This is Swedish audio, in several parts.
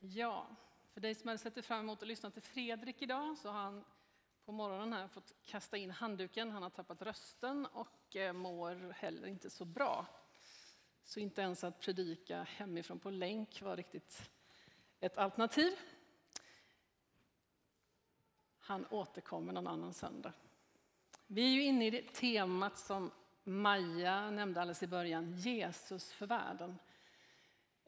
Ja, för dig som hade sett fram emot att lyssna till Fredrik idag så har han på morgonen här fått kasta in handduken. Han har tappat rösten och eh, mår heller inte så bra. Så inte ens att predika hemifrån på länk var riktigt ett alternativ. Han återkommer någon annan söndag. Vi är ju inne i det temat som Maja nämnde alldeles i början, Jesus för världen.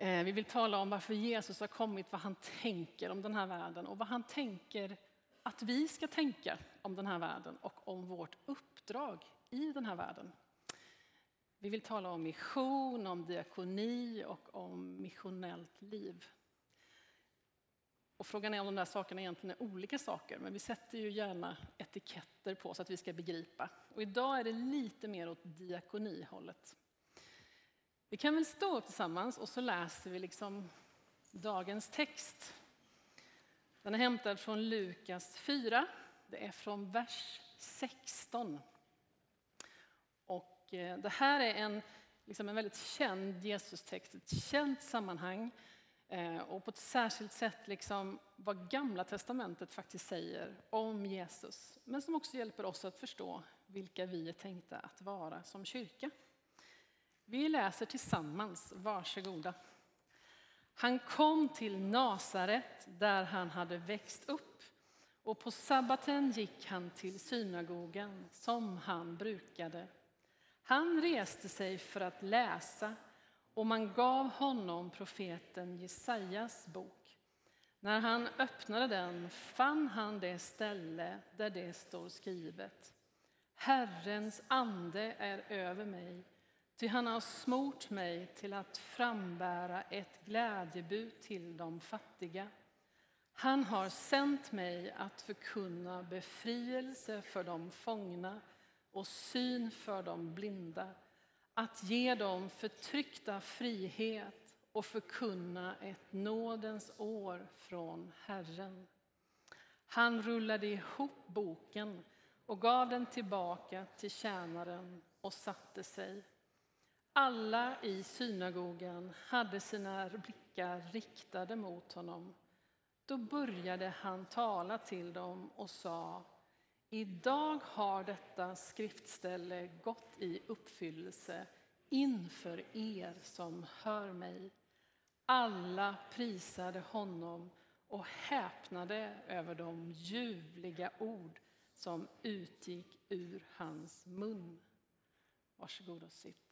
Eh, vi vill tala om varför Jesus har kommit, vad han tänker om den här världen och vad han tänker att vi ska tänka om den här världen och om vårt uppdrag i den här världen. Vi vill tala om mission, om diakoni och om missionellt liv. Och frågan är om de där sakerna egentligen är olika saker, men vi sätter ju gärna etiketter på så att vi ska begripa. Och idag är det lite mer åt diakonihållet. Vi kan väl stå upp tillsammans och så läser vi liksom dagens text. Den är hämtad från Lukas 4. Det är från vers 16. Och eh, det här är en, liksom en väldigt känd Jesus-text, ett känt sammanhang. Eh, och på ett särskilt sätt liksom vad Gamla testamentet faktiskt säger om Jesus. Men som också hjälper oss att förstå vilka vi är tänkta att vara som kyrka. Vi läser tillsammans, varsågoda. Han kom till Nasaret där han hade växt upp och på sabbaten gick han till synagogan som han brukade. Han reste sig för att läsa och man gav honom profeten Jesajas bok. När han öppnade den fann han det ställe där det står skrivet. Herrens ande är över mig Ty han har smort mig till att frambära ett glädjebud till de fattiga. Han har sänt mig att förkunna befrielse för de fångna och syn för de blinda, att ge dem förtryckta frihet och förkunna ett nådens år från Herren. Han rullade ihop boken och gav den tillbaka till tjänaren och satte sig. Alla i synagogan hade sina blickar riktade mot honom. Då började han tala till dem och sa Idag har detta skriftställe gått i uppfyllelse inför er som hör mig. Alla prisade honom och häpnade över de ljuvliga ord som utgick ur hans mun. Varsågod och sitt.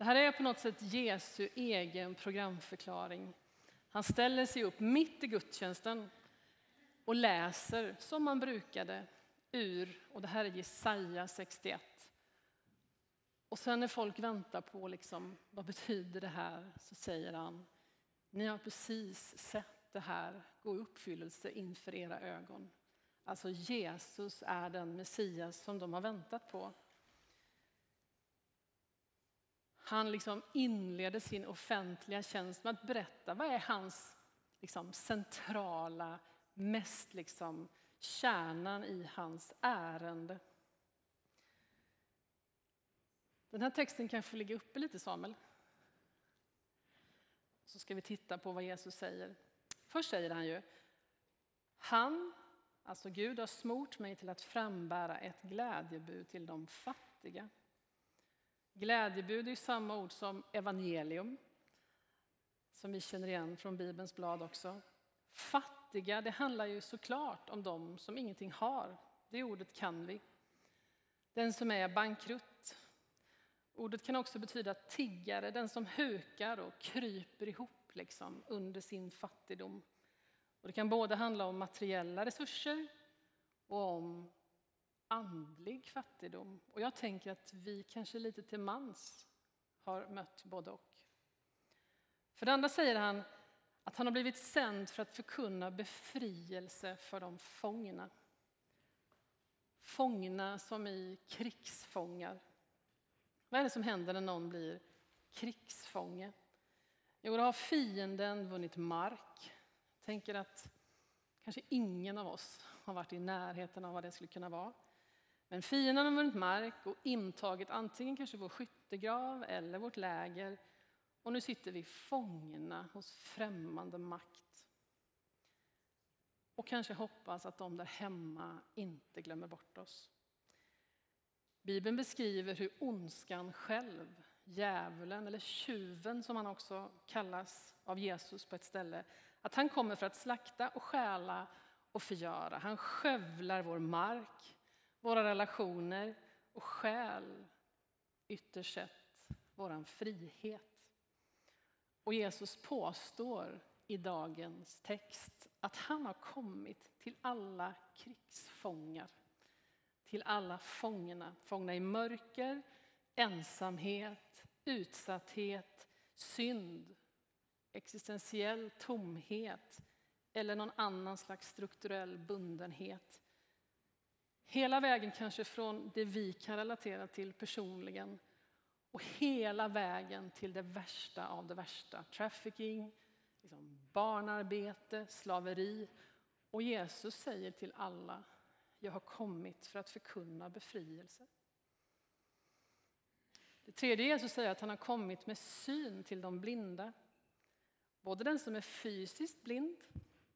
Det här är på något sätt Jesu egen programförklaring. Han ställer sig upp mitt i gudstjänsten och läser som man brukade ur, och det här är Jesaja 61. Och sen när folk väntar på liksom, vad betyder det här så säger han, ni har precis sett det här gå i uppfyllelse inför era ögon. Alltså Jesus är den Messias som de har väntat på. Han liksom inleder sin offentliga tjänst med att berätta vad är hans liksom, centrala, mest liksom, kärnan i hans ärende. Den här texten kanske ligger uppe lite, Samuel. Så ska vi titta på vad Jesus säger. Först säger han ju, han, alltså Gud, har smort mig till att frambära ett glädjebud till de fattiga. Glädjebud är samma ord som evangelium, som vi känner igen från Bibelns blad också. Fattiga, det handlar ju såklart om dem som ingenting har. Det ordet kan vi. Den som är bankrutt. Ordet kan också betyda tiggare, den som hukar och kryper ihop liksom, under sin fattigdom. Och det kan både handla om materiella resurser och om andlig fattigdom. Och jag tänker att vi kanske lite till mans har mött både och. För det andra säger han att han har blivit sänd för att förkunna befrielse för de fångna. Fångna som i krigsfångar. Vad är det som händer när någon blir krigsfånge? Jo, då har fienden vunnit mark. Tänker att kanske ingen av oss har varit i närheten av vad det skulle kunna vara. Men fienden har vunnit mark och intagit antingen kanske vår skyttegrav eller vårt läger. Och Och nu sitter vi fångna hos främmande makt. Och kanske hoppas att de där hemma inte glömmer bort oss. Bibeln beskriver hur ondskan själv, djävulen eller tjuven som han också kallas av Jesus på ett ställe, att han kommer för att slakta och stjäla och förgöra. Han skövlar vår mark, våra relationer och själ. ytterst sett vår frihet. Och Jesus påstår i dagens text att han har kommit till alla krigsfångar. Till alla fångna, fångna i mörker, ensamhet, utsatthet, synd, existentiell tomhet eller någon annan slags strukturell bundenhet. Hela vägen kanske från det vi kan relatera till personligen och hela vägen till det värsta av det värsta. Trafficking, liksom barnarbete, slaveri. Och Jesus säger till alla, jag har kommit för att förkunna befrielse. Det tredje Jesus säger att han har kommit med syn till de blinda. Både den som är fysiskt blind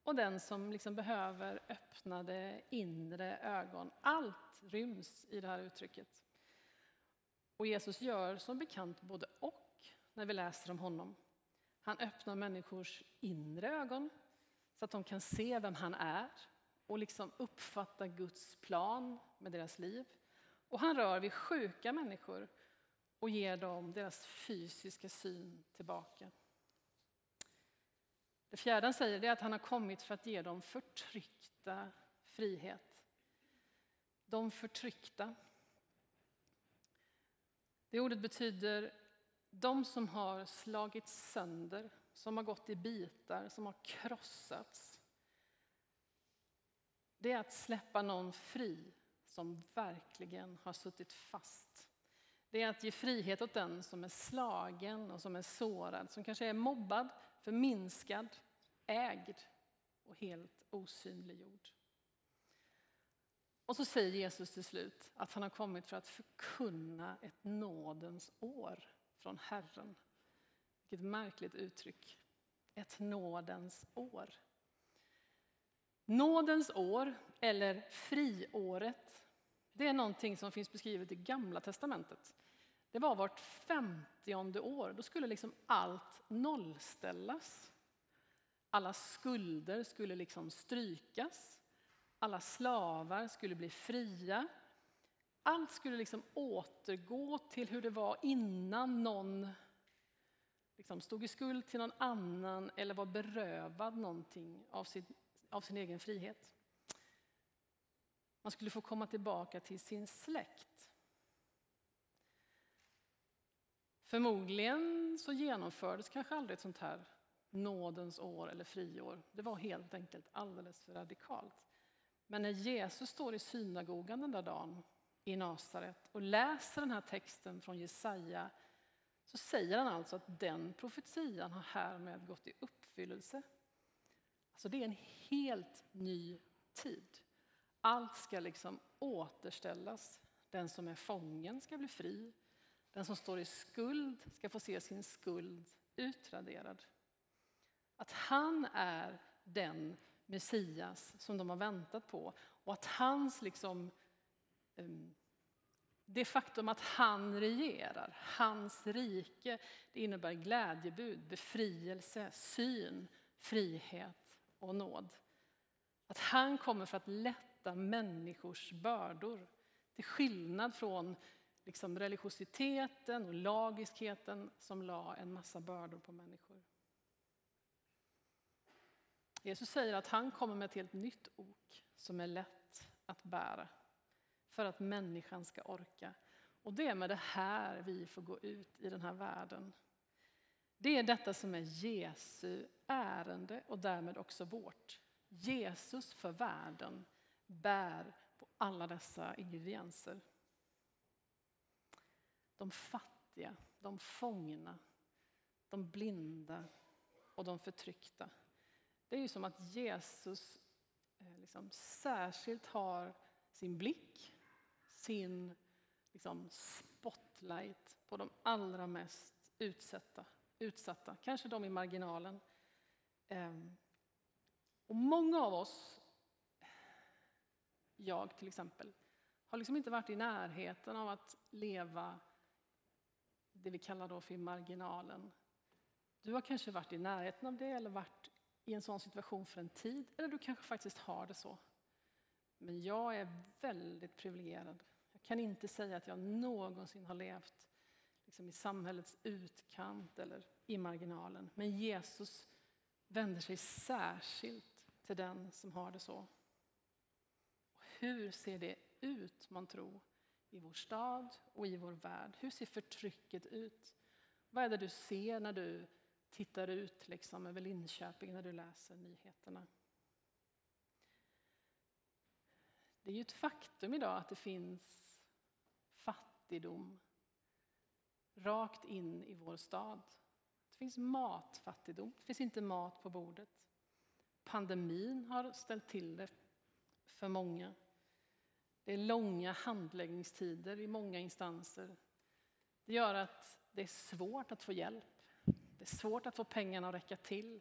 och den som liksom behöver öppnade inre ögon. Allt ryms i det här uttrycket. Och Jesus gör som bekant både och när vi läser om honom. Han öppnar människors inre ögon så att de kan se vem han är och liksom uppfatta Guds plan med deras liv. Och han rör vid sjuka människor och ger dem deras fysiska syn tillbaka. Det fjärde han säger är att han har kommit för att ge dem förtryckta frihet. De förtryckta. Det ordet betyder de som har slagits sönder, som har gått i bitar, som har krossats. Det är att släppa någon fri som verkligen har suttit fast. Det är att ge frihet åt den som är slagen och som är sårad, som kanske är mobbad, förminskad, ägd och helt osynliggjord. Och så säger Jesus till slut att han har kommit för att förkunna ett nådens år från Herren. Vilket märkligt uttryck. Ett nådens år. Nådens år, eller friåret, det är någonting som finns beskrivet i Gamla testamentet. Det var vart femtionde år. Då skulle liksom allt nollställas. Alla skulder skulle liksom strykas. Alla slavar skulle bli fria. Allt skulle liksom återgå till hur det var innan någon liksom stod i skuld till någon annan eller var berövad någonting av sin, av sin egen frihet. Man skulle få komma tillbaka till sin släkt. Förmodligen så genomfördes kanske aldrig ett sånt här nådens år eller friår. Det var helt enkelt alldeles för radikalt. Men när Jesus står i synagogan den där dagen i Nasaret och läser den här texten från Jesaja så säger han alltså att den profetian har härmed gått i uppfyllelse. Alltså det är en helt ny tid. Allt ska liksom återställas. Den som är fången ska bli fri. Den som står i skuld ska få se sin skuld utraderad. Att han är den Messias som de har väntat på och att hans liksom, ehm, det faktum att han regerar, hans rike, det innebär glädjebud, befrielse, syn, frihet och nåd. Att han kommer för att lätta människors bördor. Till skillnad från liksom religiositeten och lagiskheten som la en massa bördor på människor. Jesus säger att han kommer med ett helt nytt ok som är lätt att bära för att människan ska orka. Och det är med det här vi får gå ut i den här världen. Det är detta som är Jesu ärende och därmed också vårt. Jesus för världen bär på alla dessa ingredienser. De fattiga, de fångna, de blinda och de förtryckta. Det är ju som att Jesus eh, liksom särskilt har sin blick, sin liksom spotlight på de allra mest utsatta utsatta, kanske de i marginalen. Ehm, och många av oss, jag till exempel, har liksom inte varit i närheten av att leva det vi kallar då för marginalen. Du har kanske varit i närheten av det eller varit i en sån situation för en tid, eller du kanske faktiskt har det så. Men jag är väldigt privilegierad. Jag kan inte säga att jag någonsin har levt liksom i samhällets utkant eller i marginalen. Men Jesus vänder sig särskilt till den som har det så. Hur ser det ut, man tror, i vår stad och i vår värld? Hur ser förtrycket ut? Vad är det du ser när du tittar ut liksom över Linköping när du läser nyheterna? Det är ju ett faktum idag att det finns fattigdom rakt in i vår stad. Det finns matfattigdom, det finns inte mat på bordet. Pandemin har ställt till det för många. Det är långa handläggningstider i många instanser. Det gör att det är svårt att få hjälp. Det är svårt att få pengarna att räcka till.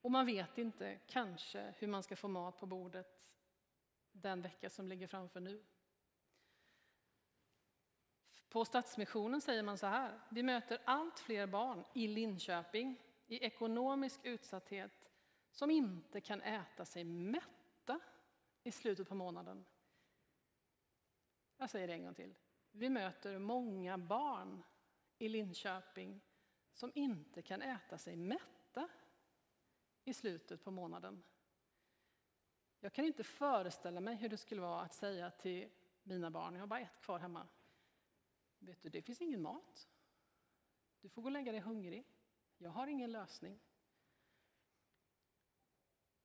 Och man vet inte, kanske, hur man ska få mat på bordet den vecka som ligger framför nu. På Stadsmissionen säger man så här. Vi möter allt fler barn i Linköping i ekonomisk utsatthet som inte kan äta sig mätta i slutet på månaden. Jag säger det en gång till. Vi möter många barn i Linköping som inte kan äta sig mätta i slutet på månaden. Jag kan inte föreställa mig hur det skulle vara att säga till mina barn, jag har bara ett kvar hemma, vet du, det finns ingen mat. Du får gå och lägga dig hungrig. Jag har ingen lösning.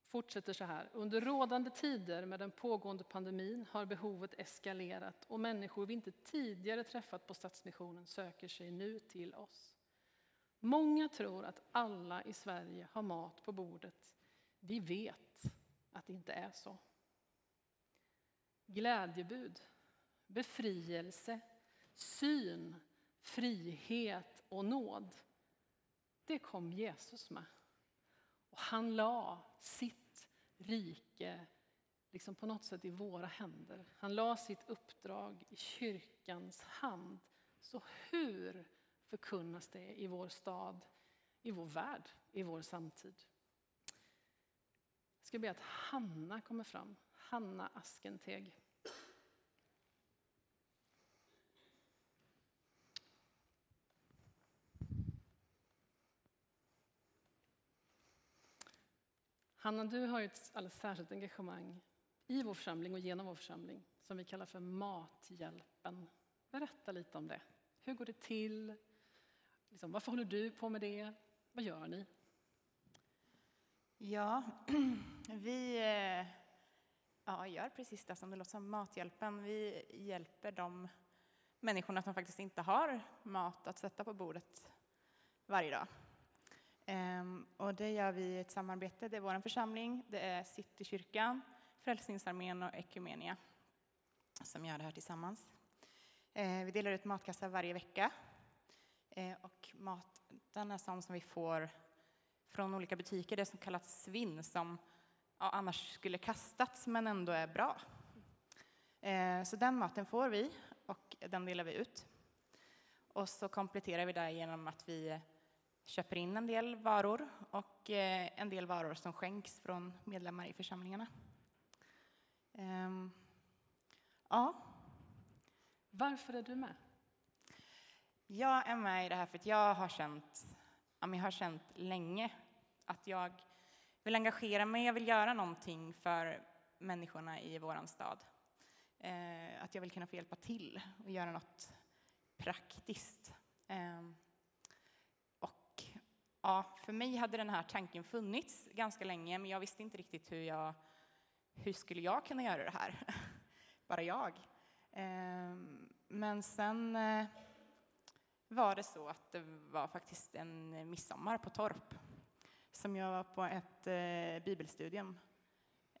Fortsätter så här. Under rådande tider med den pågående pandemin har behovet eskalerat och människor vi inte tidigare träffat på Stadsmissionen söker sig nu till oss. Många tror att alla i Sverige har mat på bordet. Vi vet att det inte är så. Glädjebud, befrielse, syn, frihet och nåd. Det kom Jesus med. Och han la sitt rike liksom på något sätt i våra händer. Han la sitt uppdrag i kyrkans hand. Så hur förkunnas det i vår stad, i vår värld, i vår samtid? Jag ska be att Hanna kommer fram. Hanna Askenteg. Hanna, du har ett alldeles särskilt engagemang i vår församling och genom vår församling som vi kallar för Mathjälpen. Berätta lite om det. Hur går det till? Liksom, varför håller du på med det? Vad gör ni? Ja, vi eh, ja, gör precis det som det låter som, Mathjälpen. Vi hjälper de människorna som faktiskt inte har mat att sätta på bordet varje dag. Ehm, och det gör vi i ett samarbete. Det är vår församling, det är Citykyrkan, Frälsningsarmén och Ekumenia som gör det här tillsammans. Ehm, vi delar ut matkassar varje vecka. Eh, och maten är sån som vi får från olika butiker, det som kallas svinn, som ja, annars skulle kastats men ändå är bra. Eh, så den maten får vi och den delar vi ut. Och så kompletterar vi det genom att vi köper in en del varor och eh, en del varor som skänks från medlemmar i församlingarna. Ehm, ja. Varför är du med? Jag är med i det här för att jag har känt, jag har känt länge att jag vill engagera mig, jag vill göra någonting för människorna i vår stad. Eh, att jag vill kunna få hjälpa till och göra något praktiskt. Ehm, och Ja, för mig hade den här tanken funnits ganska länge, men jag visste inte riktigt hur jag hur skulle jag kunna göra det här? Bara jag. Ehm, men sen eh, var det så att det var faktiskt en midsommar på Torp som jag var på ett eh, bibelstudium.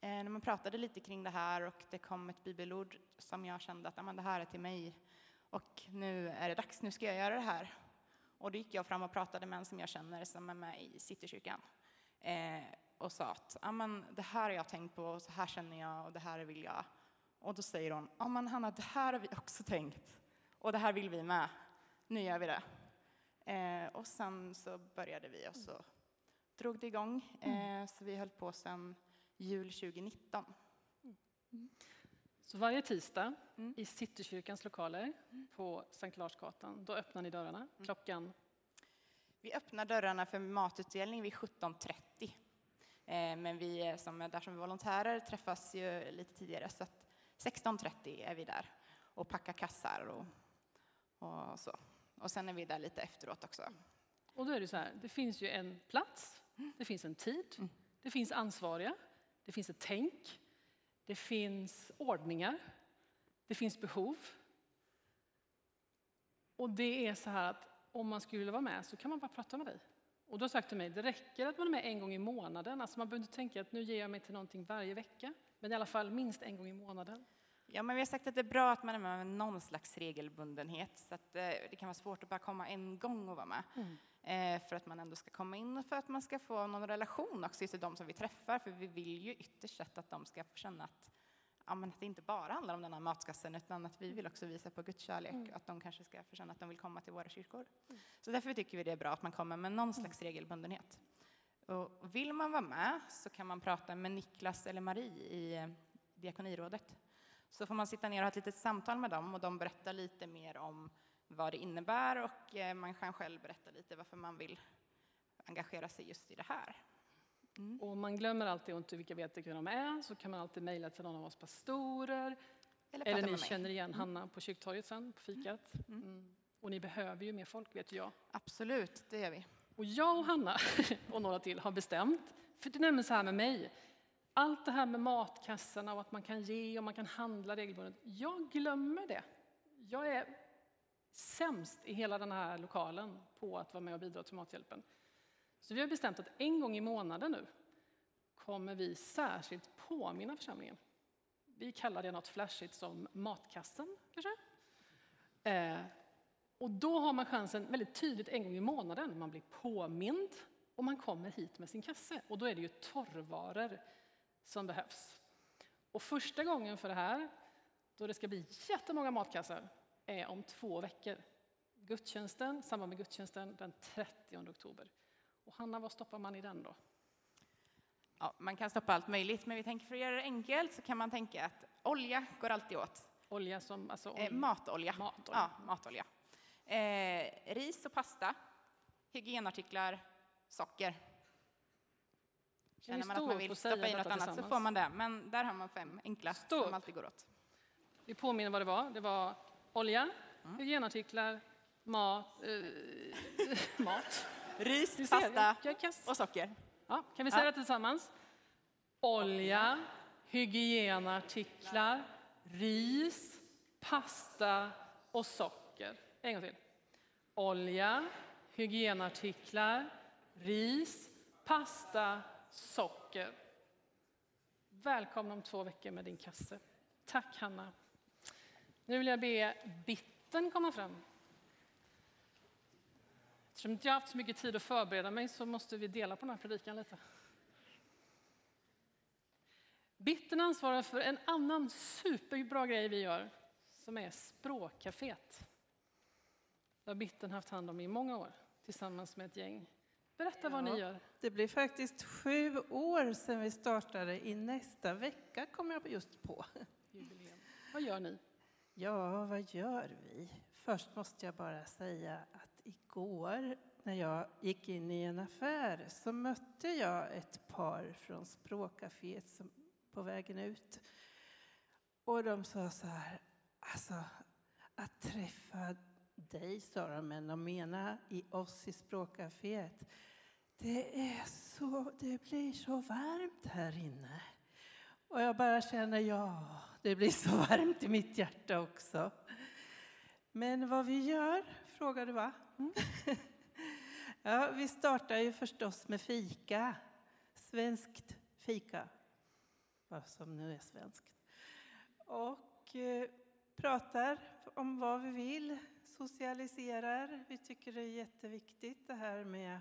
Eh, när man pratade lite kring det här och det kom ett bibelord som jag kände att det här är till mig och nu är det dags, nu ska jag göra det här. Och då gick jag fram och pratade med en som jag känner som är med i Citykyrkan. Eh, och sa att det här har jag tänkt på, så här känner jag och det här vill jag. Och då säger hon, Hanna, det här har vi också tänkt. Och det här vill vi med. Nu gör vi det. Eh, och sen så började vi och så drog det igång. Eh, så vi höll på sedan jul 2019. Så varje tisdag mm. i Citykyrkans lokaler mm. på Sankt Larsgatan, då öppnar ni dörrarna mm. klockan? Vi öppnar dörrarna för matutdelning vid 17.30. Eh, men vi som är där som volontärer träffas ju lite tidigare så 16.30 är vi där och packar kassar och, och så. Och sen är vi där lite efteråt också. Och då är det så här, det finns ju en plats, det finns en tid, mm. det finns ansvariga, det finns ett tänk, det finns ordningar, det finns behov. Och det är så här att om man skulle vilja vara med så kan man bara prata med dig. Och du har sagt till mig, det räcker att man är med en gång i månaden. Alltså man behöver inte tänka att nu ger jag mig till någonting varje vecka, men i alla fall minst en gång i månaden. Ja, men vi har sagt att det är bra att man är med med någon slags regelbundenhet, så att eh, det kan vara svårt att bara komma en gång och vara med. Mm. Eh, för att man ändå ska komma in och för att man ska få någon relation också till de som vi träffar, för vi vill ju ytterst sett att de ska få känna att, ja, men att det inte bara handlar om den här matskassen, utan att vi vill också visa på Guds kärlek, mm. att de kanske ska få känna att de vill komma till våra kyrkor. Mm. Så därför tycker vi det är bra att man kommer med någon slags regelbundenhet. Och vill man vara med så kan man prata med Niklas eller Marie i eh, Diakonirådet. Så får man sitta ner och ha ett litet samtal med dem och de berättar lite mer om vad det innebär och eh, man kan själv berätta lite varför man vill engagera sig just i det här. Mm. Och man glömmer alltid inte vilka vetekvinnor de är så kan man alltid mejla till någon av oss pastorer. Eller, eller ni känner igen mm. Hanna på kyrktorget sen, på fikat. Mm. mm. Och ni behöver ju mer folk vet jag. Absolut, det gör vi. Och jag och Hanna och några till har bestämt, för det är nämligen så här med mig, allt det här med matkassarna och att man kan ge och man kan handla regelbundet. Jag glömmer det. Jag är sämst i hela den här lokalen på att vara med och bidra till Mathjälpen. Så vi har bestämt att en gång i månaden nu kommer vi särskilt påminna församlingen. Vi kallar det något flashigt som matkassen, kanske. Eh, och då har man chansen väldigt tydligt en gång i månaden. Man blir påmind och man kommer hit med sin kasse. Och då är det ju torrvaror som behövs. Och första gången för det här, då det ska bli jättemånga matkassar, är om två veckor. Gudstjänsten, samband med gudstjänsten den 30 oktober. Och Hanna, vad stoppar man i den då? Ja, man kan stoppa allt möjligt, men vi tänker för att göra det enkelt så kan man tänka att olja går alltid åt. Olja som, alltså olja. Eh, matolja. matolja. Ja, matolja. Eh, ris och pasta, hygienartiklar, socker. Känner man att man vill stoppa i något annat så får man det, men där har man fem enkla Stå som alltid går åt. Vi påminner vad det var. Det var olja, mm. hygienartiklar, mat, äh, mat. ris, pasta och socker. Ja, kan vi säga ja. det tillsammans? Olja, hygienartiklar, ris, pasta och socker. En gång till. Olja, hygienartiklar, ris, pasta, socker. Välkommen om två veckor med din kasse. Tack Hanna. Nu vill jag be Bitten komma fram. Eftersom jag inte har haft så mycket tid att förbereda mig så måste vi dela på den här predikan lite. Bitten ansvarar för en annan superbra grej vi gör som är språkcaféet. Det har Bitten haft hand om i många år tillsammans med ett gäng. Berätta vad ni gör. Det blir faktiskt sju år sedan vi startade. I nästa vecka kommer jag just på. Jubileum. Vad gör ni? Ja, vad gör vi? Först måste jag bara säga att igår när jag gick in i en affär så mötte jag ett par från språkcaféet som, på vägen ut. Och de sa så här, alltså att träffa dig, sa de, men de menar i oss i språkcaféet. Det, är så, det blir så varmt här inne. Och jag bara känner, ja, det blir så varmt i mitt hjärta också. Men vad vi gör, frågar du va? Mm. ja, vi startar ju förstås med fika. Svenskt fika. Vad som nu är svenskt. Och eh, pratar om vad vi vill socialiserar. Vi tycker det är jätteviktigt det här med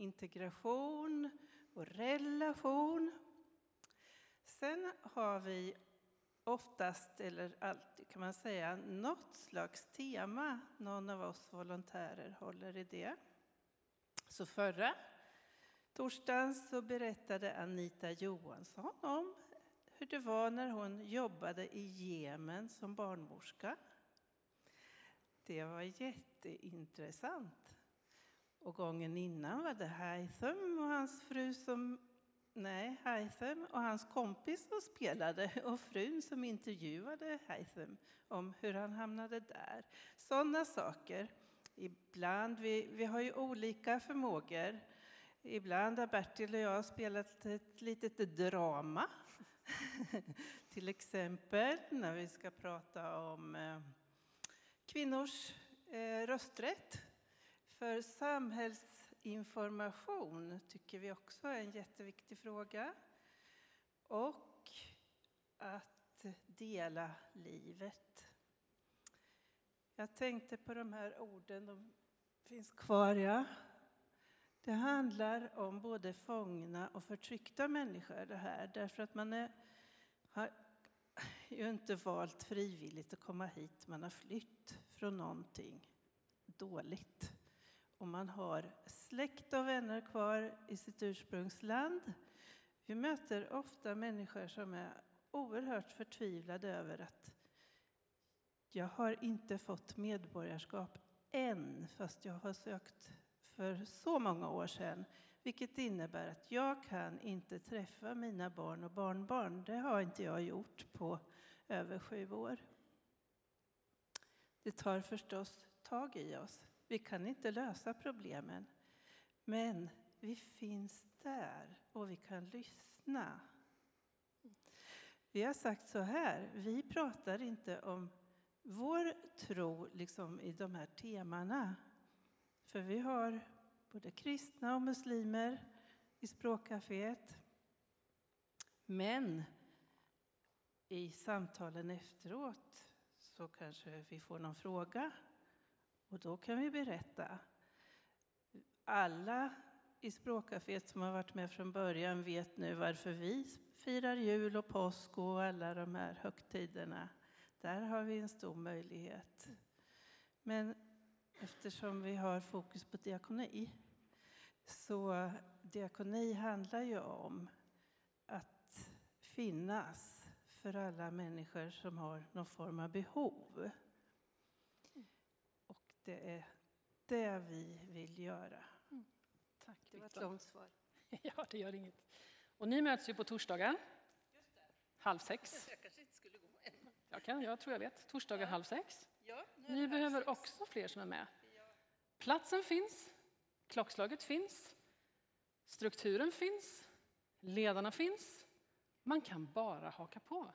integration och relation. Sen har vi oftast, eller alltid kan man säga, något slags tema. Någon av oss volontärer håller i det. Så förra torsdagen så berättade Anita Johansson om hur det var när hon jobbade i Jemen som barnmorska. Det var jätteintressant. Och gången innan var det Haitham och hans fru som Nej, Haitham och hans kompis som spelade och frun som intervjuade Haitham om hur han hamnade där. Sådana saker. Ibland, vi, vi har ju olika förmågor. Ibland har Bertil och jag spelat ett litet drama. Till exempel när vi ska prata om eh, kvinnors eh, rösträtt. För samhällsinformation tycker vi också är en jätteviktig fråga. Och att dela livet. Jag tänkte på de här orden, de finns kvar ja. Det handlar om både fångna och förtryckta människor det här, därför att man är, har ju inte valt frivilligt att komma hit, man har flytt från någonting dåligt. Och man har släkt och vänner kvar i sitt ursprungsland. Vi möter ofta människor som är oerhört förtvivlade över att jag har inte fått medborgarskap än, fast jag har sökt för så många år sedan. Vilket innebär att jag kan inte träffa mina barn och barnbarn. Det har inte jag gjort på över sju år. Det tar förstås tag i oss. Vi kan inte lösa problemen. Men vi finns där och vi kan lyssna. Vi har sagt så här, vi pratar inte om vår tro liksom i de här temana. För vi har både kristna och muslimer i språkcaféet. Men i samtalen efteråt så kanske vi får någon fråga och då kan vi berätta. Alla i språkcaféet som har varit med från början vet nu varför vi firar jul och påsk och alla de här högtiderna. Där har vi en stor möjlighet. Men eftersom vi har fokus på diakoni så diakoni handlar ju om att finnas för alla människor som har någon form av behov. Det är det vi vill göra. Mm. Tack, det var ett långt svar. ja, det gör inget. Och ni möts ju på torsdagar. Halv sex. Jag kanske inte skulle gå än. Jag, kan, jag tror jag vet. Torsdagar ja. halv sex. Ja, ni behöver också fler som är med. Platsen finns, klockslaget finns, strukturen finns, ledarna finns. Man kan bara haka på.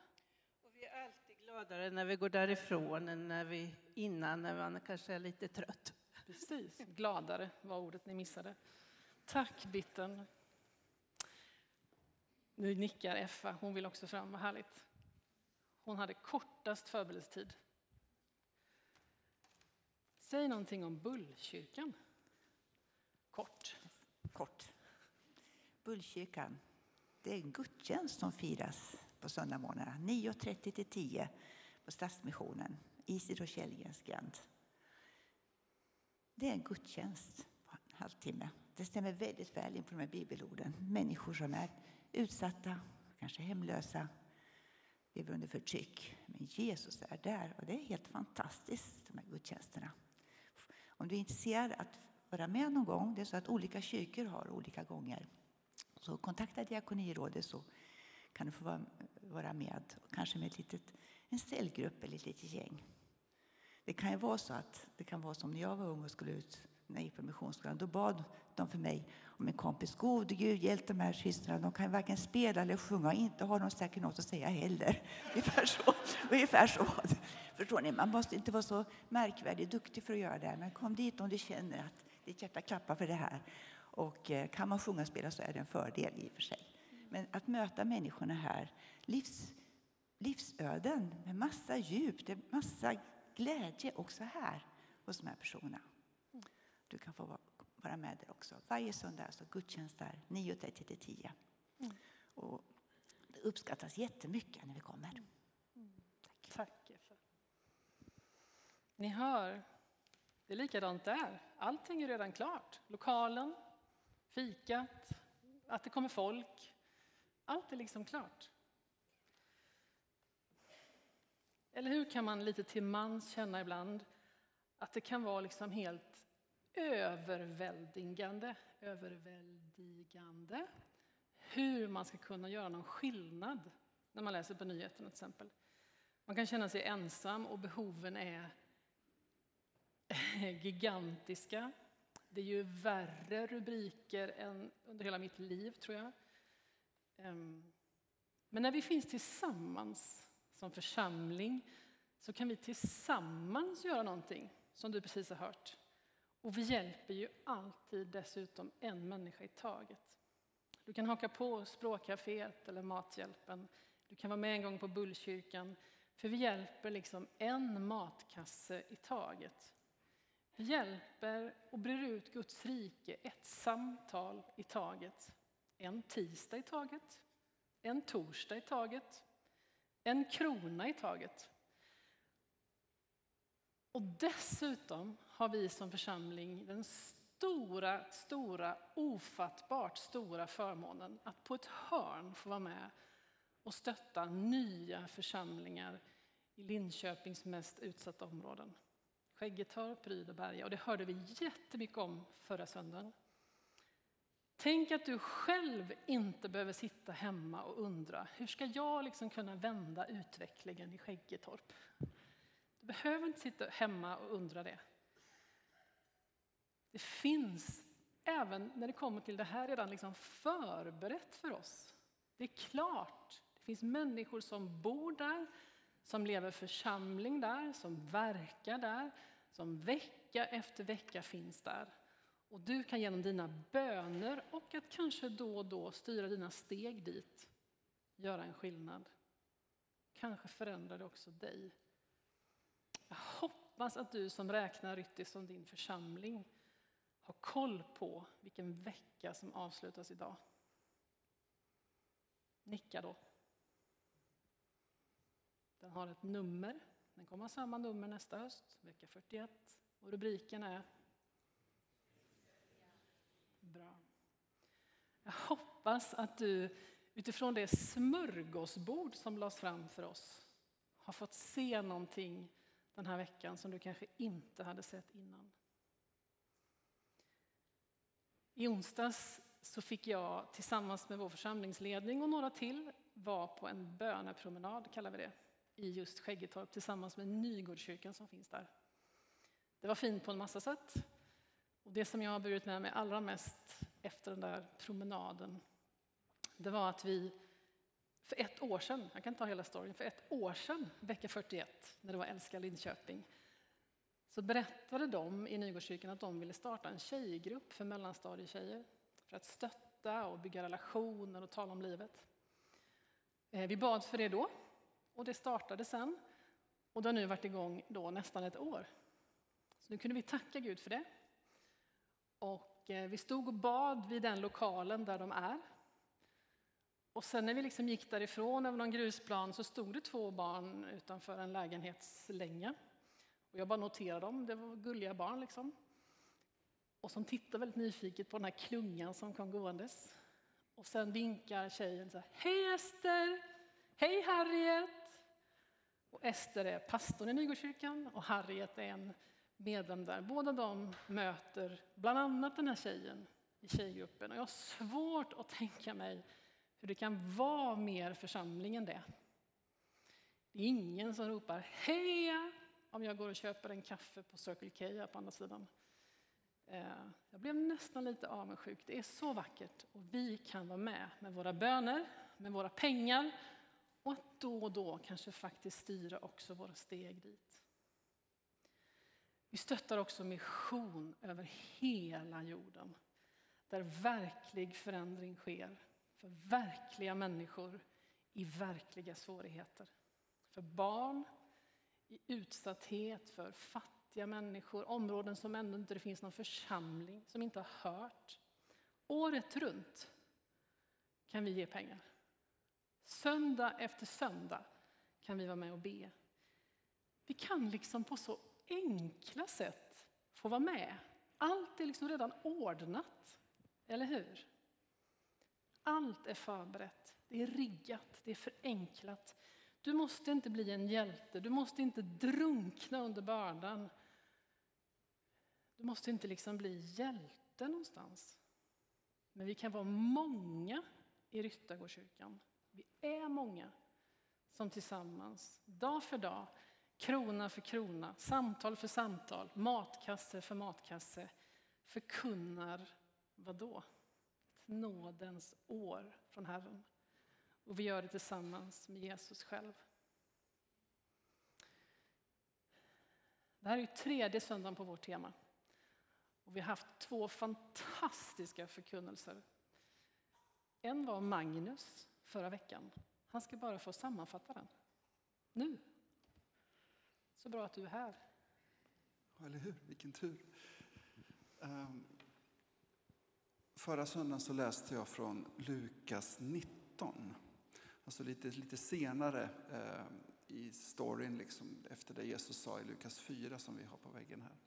Och vi är alltid gladare när vi går därifrån än när vi, innan, när man kanske är lite trött. Precis, gladare var ordet ni missade. Tack Bitten. Nu nickar Effa, hon vill också fram, vad härligt. Hon hade kortast förberedelsetid. Säg någonting om Bullkyrkan. Kort. Kort. Bullkyrkan, det är en gudstjänst som firas på söndagsmorgnarna, 9.30 till 10 på Stadsmissionen, Isidor Källgrens gränd. Det är en gudstjänst på en halvtimme. Det stämmer väldigt väl in på de här bibelorden. Människor som är utsatta, kanske hemlösa, lever under förtryck. Men Jesus är där och det är helt fantastiskt, de här gudstjänsterna. Om du är intresserad att vara med någon gång, det är så att olika kyrkor har olika gånger. Så kontakta Diakonirådet så kan du få vara vara med, kanske med ett litet, en cellgrupp eller ett litet gäng. Det kan ju vara så att det kan vara som när jag var ung och skulle ut när jag gick på missionsskolan. Då bad de för mig om en kompis. Gode Gud, hjälp de här systrarna. De kan varken spela eller sjunga och inte har de säkert något att säga heller. Ungefär så. Ungefär så. Förstår ni? Man måste inte vara så märkvärdig duktig för att göra det. här. Men kom dit om du känner att ditt hjärta klappar för det här. Och eh, kan man sjunga och spela så är det en fördel i och för sig. Men att möta människorna här, livs, livsöden med massa djup, det är massa glädje också här. hos de här personerna. Du kan få vara med där också. Varje söndag alltså gudstjänst där 9.30 till 10. Och det uppskattas jättemycket när vi kommer. Tack. Effa. Ni hör, det är likadant där. Allting är redan klart. Lokalen, fikat, att det kommer folk. Allt är liksom klart. Eller hur kan man lite till mans känna ibland att det kan vara liksom helt överväldigande, överväldigande hur man ska kunna göra någon skillnad när man läser på nyheterna till exempel. Man kan känna sig ensam och behoven är gigantiska. Det är ju värre rubriker än under hela mitt liv, tror jag. Ehm, men när vi finns tillsammans som församling så kan vi tillsammans göra någonting, som du precis har hört. Och vi hjälper ju alltid dessutom en människa i taget. Du kan haka på språkcaféet eller Mathjälpen. Du kan vara med en gång på Bullkyrkan. För vi hjälper liksom en matkasse i taget. Vi hjälper och brer ut Guds rike ett samtal i taget. En tisdag i taget, en torsdag i taget, en krona i taget. Och dessutom har vi som församling den stora, stora, ofattbart stora förmånen att på ett hörn få vara med och stötta nya församlingar i Linköpings mest utsatta områden. Skäggetorp, Ryd och Berga. Och det hörde vi jättemycket om förra söndagen. Tänk att du själv inte behöver sitta hemma och undra hur ska jag liksom kunna vända utvecklingen i Skäggetorp? Du behöver inte sitta hemma och undra det. Det finns, även när det kommer till det här, redan liksom förberett för oss. Det är klart. Det finns människor som bor där, som lever församling där, som verkar där, som vecka efter vecka finns där. Och du kan genom dina böner och att kanske då och då styra dina steg dit göra en skillnad. Kanske förändrar det också dig. Jag hoppas att du som räknar Ryttis som din församling har koll på vilken vecka som avslutas idag. Nicka då. Den har ett nummer. Den kommer ha samma nummer nästa höst, vecka 41. Och rubriken är Bra. Jag hoppas att du utifrån det smörgåsbord som lades fram för oss har fått se någonting den här veckan som du kanske inte hade sett innan. I onsdags så fick jag tillsammans med vår församlingsledning och några till vara på en bönepromenad, kallar vi det, i just Skäggetorp tillsammans med Nygårdskyrkan som finns där. Det var fint på en massa sätt. Och det som jag har burit med mig allra mest efter den där promenaden, det var att vi för ett år sedan, jag kan ta hela storyn, för ett år sedan, vecka 41, när det var Älska Linköping, så berättade de i Nygårdskyrkan att de ville starta en tjejgrupp för mellanstadietjejer för att stötta och bygga relationer och tala om livet. Eh, vi bad för det då och det startade sen och det har nu varit igång då nästan ett år. Så nu kunde vi tacka Gud för det. Och eh, vi stod och bad vid den lokalen där de är. Och sen när vi liksom gick därifrån över någon grusplan så stod det två barn utanför en lägenhetslänga. Och jag bara noterade dem, det var gulliga barn liksom. Och som tittade väldigt nyfiket på den här klungan som kom gåendes. Och sen vinkar tjejen så här, Hej Ester! Hej Harriet! Och Ester är pastorn i Nygårdskyrkan och Harriet är en medlem där. Båda de möter bland annat den här tjejen i tjejgruppen. Och jag har svårt att tänka mig hur det kan vara mer församling än det. Det är ingen som ropar heja om jag går och köper en kaffe på Circle K på andra sidan. Eh, jag blev nästan lite avundsjuk. Det är så vackert och vi kan vara med med våra böner, med våra pengar och att då och då kanske faktiskt styra också våra steg dit. Vi stöttar också mission över hela jorden där verklig förändring sker för verkliga människor i verkliga svårigheter. För barn i utsatthet, för fattiga människor, områden som ändå inte det finns någon församling, som inte har hört. Året runt kan vi ge pengar. Söndag efter söndag kan vi vara med och be. Vi kan liksom på så enkla sätt få vara med. Allt är liksom redan ordnat, eller hur? Allt är förberett, det är riggat, det är förenklat. Du måste inte bli en hjälte, du måste inte drunkna under bördan. Du måste inte liksom bli hjälte någonstans. Men vi kan vara många i Ryttargårdskyrkan. Vi är många som tillsammans, dag för dag, krona för krona, samtal för samtal, matkasse för matkasse, förkunnar vad då? Nådens år från Herren. Och vi gör det tillsammans med Jesus själv. Det här är tredje söndagen på vårt tema. Och vi har haft två fantastiska förkunnelser. En var Magnus förra veckan. Han ska bara få sammanfatta den. Nu. Så bra att du är här. Eller hur? Vilken tur. Um, förra söndagen så läste jag från Lukas 19. Alltså lite, lite senare um, i storyn, liksom, efter det Jesus sa i Lukas 4 som vi har på väggen här.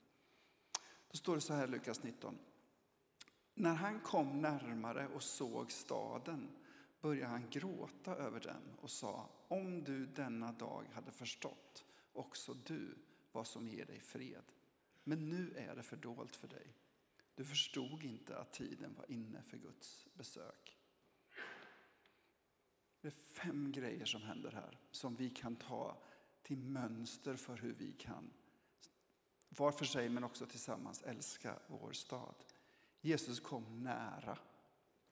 Då står det så här i Lukas 19. När han kom närmare och såg staden började han gråta över den och sa om du denna dag hade förstått också du vad som ger dig fred. Men nu är det fördolt för dig. Du förstod inte att tiden var inne för Guds besök. Det är fem grejer som händer här som vi kan ta till mönster för hur vi kan, var för sig men också tillsammans, älska vår stad. Jesus kom nära.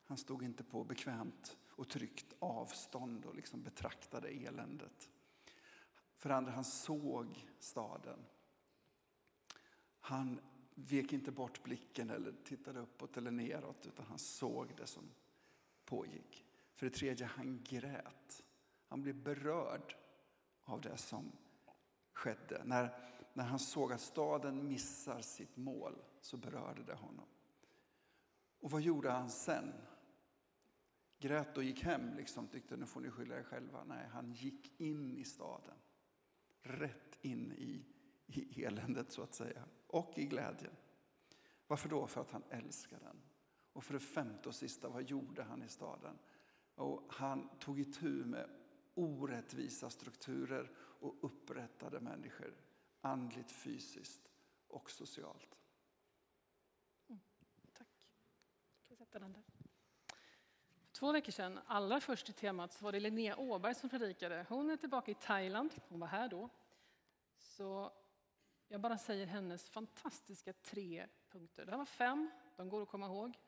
Han stod inte på bekvämt och tryggt avstånd och liksom betraktade eländet. För andra, han såg staden. Han vek inte bort blicken eller tittade uppåt eller neråt utan han såg det som pågick. För det tredje, han grät. Han blev berörd av det som skedde. När, när han såg att staden missar sitt mål så berörde det honom. Och vad gjorde han sen? Grät och gick hem, liksom, tyckte nu får ni skylla er själva. Nej, han gick in i staden. Rätt in i, i eländet så att säga. Och i glädjen. Varför då? För att han älskar den. Och för det femte och sista, vad gjorde han i staden? Och han tog itu med orättvisa strukturer och upprättade människor andligt, fysiskt och socialt. Mm, tack. Kan sätta den där. För två veckor sedan, allra först i temat, så var det Linnea Åberg som predikade. Hon är tillbaka i Thailand, hon var här då. Så jag bara säger hennes fantastiska tre punkter. Det här var fem, de går att komma ihåg.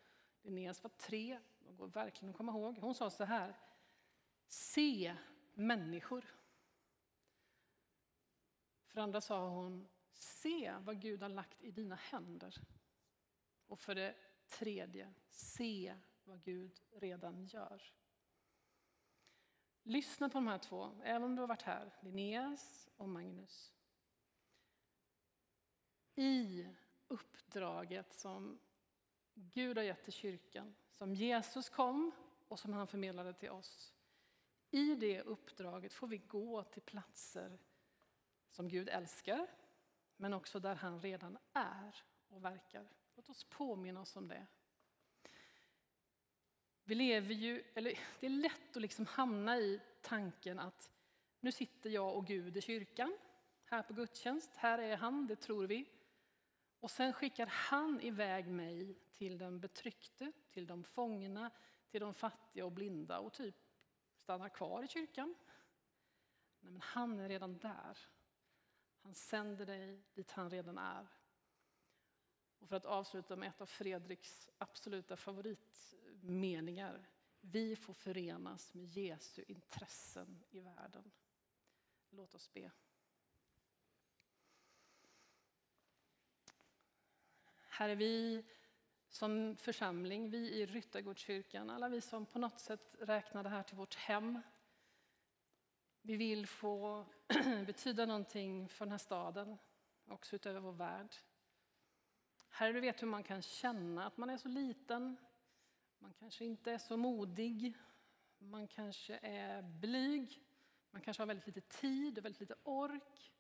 Linneas var tre, de går verkligen att komma ihåg. Hon sa så här, se människor. För andra sa hon, se vad Gud har lagt i dina händer. Och för det tredje, se vad Gud redan gör. Lyssna på de här två, även om du har varit här, Linneas och Magnus. I uppdraget som Gud har gett till kyrkan, som Jesus kom och som han förmedlade till oss. I det uppdraget får vi gå till platser som Gud älskar, men också där han redan är och verkar. Låt oss påminna oss om det. Vi lever ju, eller det är lätt att liksom hamna i tanken att nu sitter jag och Gud i kyrkan, här på gudstjänst, här är han, det tror vi. Och sen skickar han iväg mig till den betryckte, till de fångna, till de fattiga och blinda och typ stannar kvar i kyrkan. Nej, men han är redan där. Han sänder dig dit han redan är. Och för att avsluta med ett av Fredriks absoluta favoritmeningar. Vi får förenas med Jesu intressen i världen. Låt oss be. Herre, vi som församling, vi i Ryttargårdskyrkan, alla vi som på något sätt räknar det här till vårt hem. Vi vill få betyda någonting för den här staden också utöver vår värld. Herre, du vet hur man kan känna att man är så liten. Man kanske inte är så modig. Man kanske är blyg. Man kanske har väldigt lite tid och väldigt lite ork.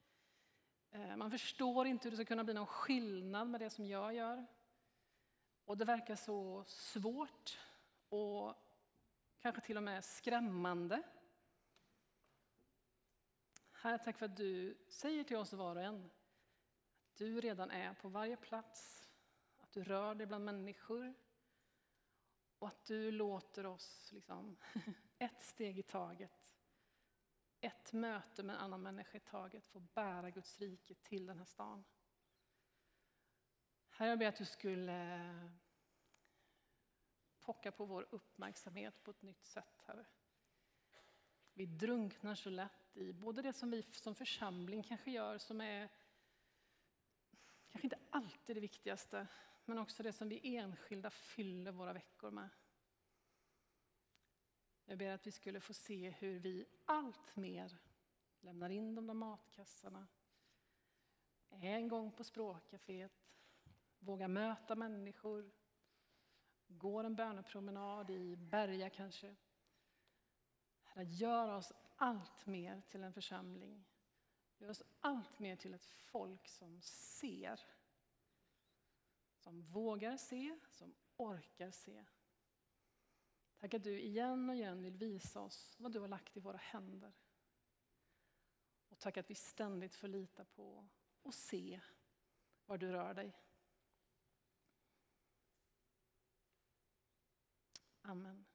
Eh, man förstår inte hur det ska kunna bli någon skillnad med det som jag gör. Och det verkar så svårt och kanske till och med skrämmande. Herre, tack för att du säger till oss var och en att du redan är på varje plats, att du rör dig bland människor och att du låter oss liksom, ett steg i taget, ett möte med en annan människa i taget få bära Guds rike till den här stan. Herre, jag ber att du skulle eh, pocka på vår uppmärksamhet på ett nytt sätt, Herre. Vi drunknar så lätt i både det som vi som församling kanske gör som är kanske inte alltid det viktigaste, men också det som vi enskilda fyller våra veckor med. Jag ber att vi skulle få se hur vi allt mer lämnar in de där matkassarna, är en gång på språkcaféet, vågar möta människor, går en bönepromenad i Berga kanske. Herre, gör oss allt mer till en församling. Gör oss allt mer till ett folk som ser. Som vågar se, som orkar se. Tack att du igen och igen vill visa oss vad du har lagt i våra händer. Och tack att vi ständigt får lita på och se var du rör dig. Amen.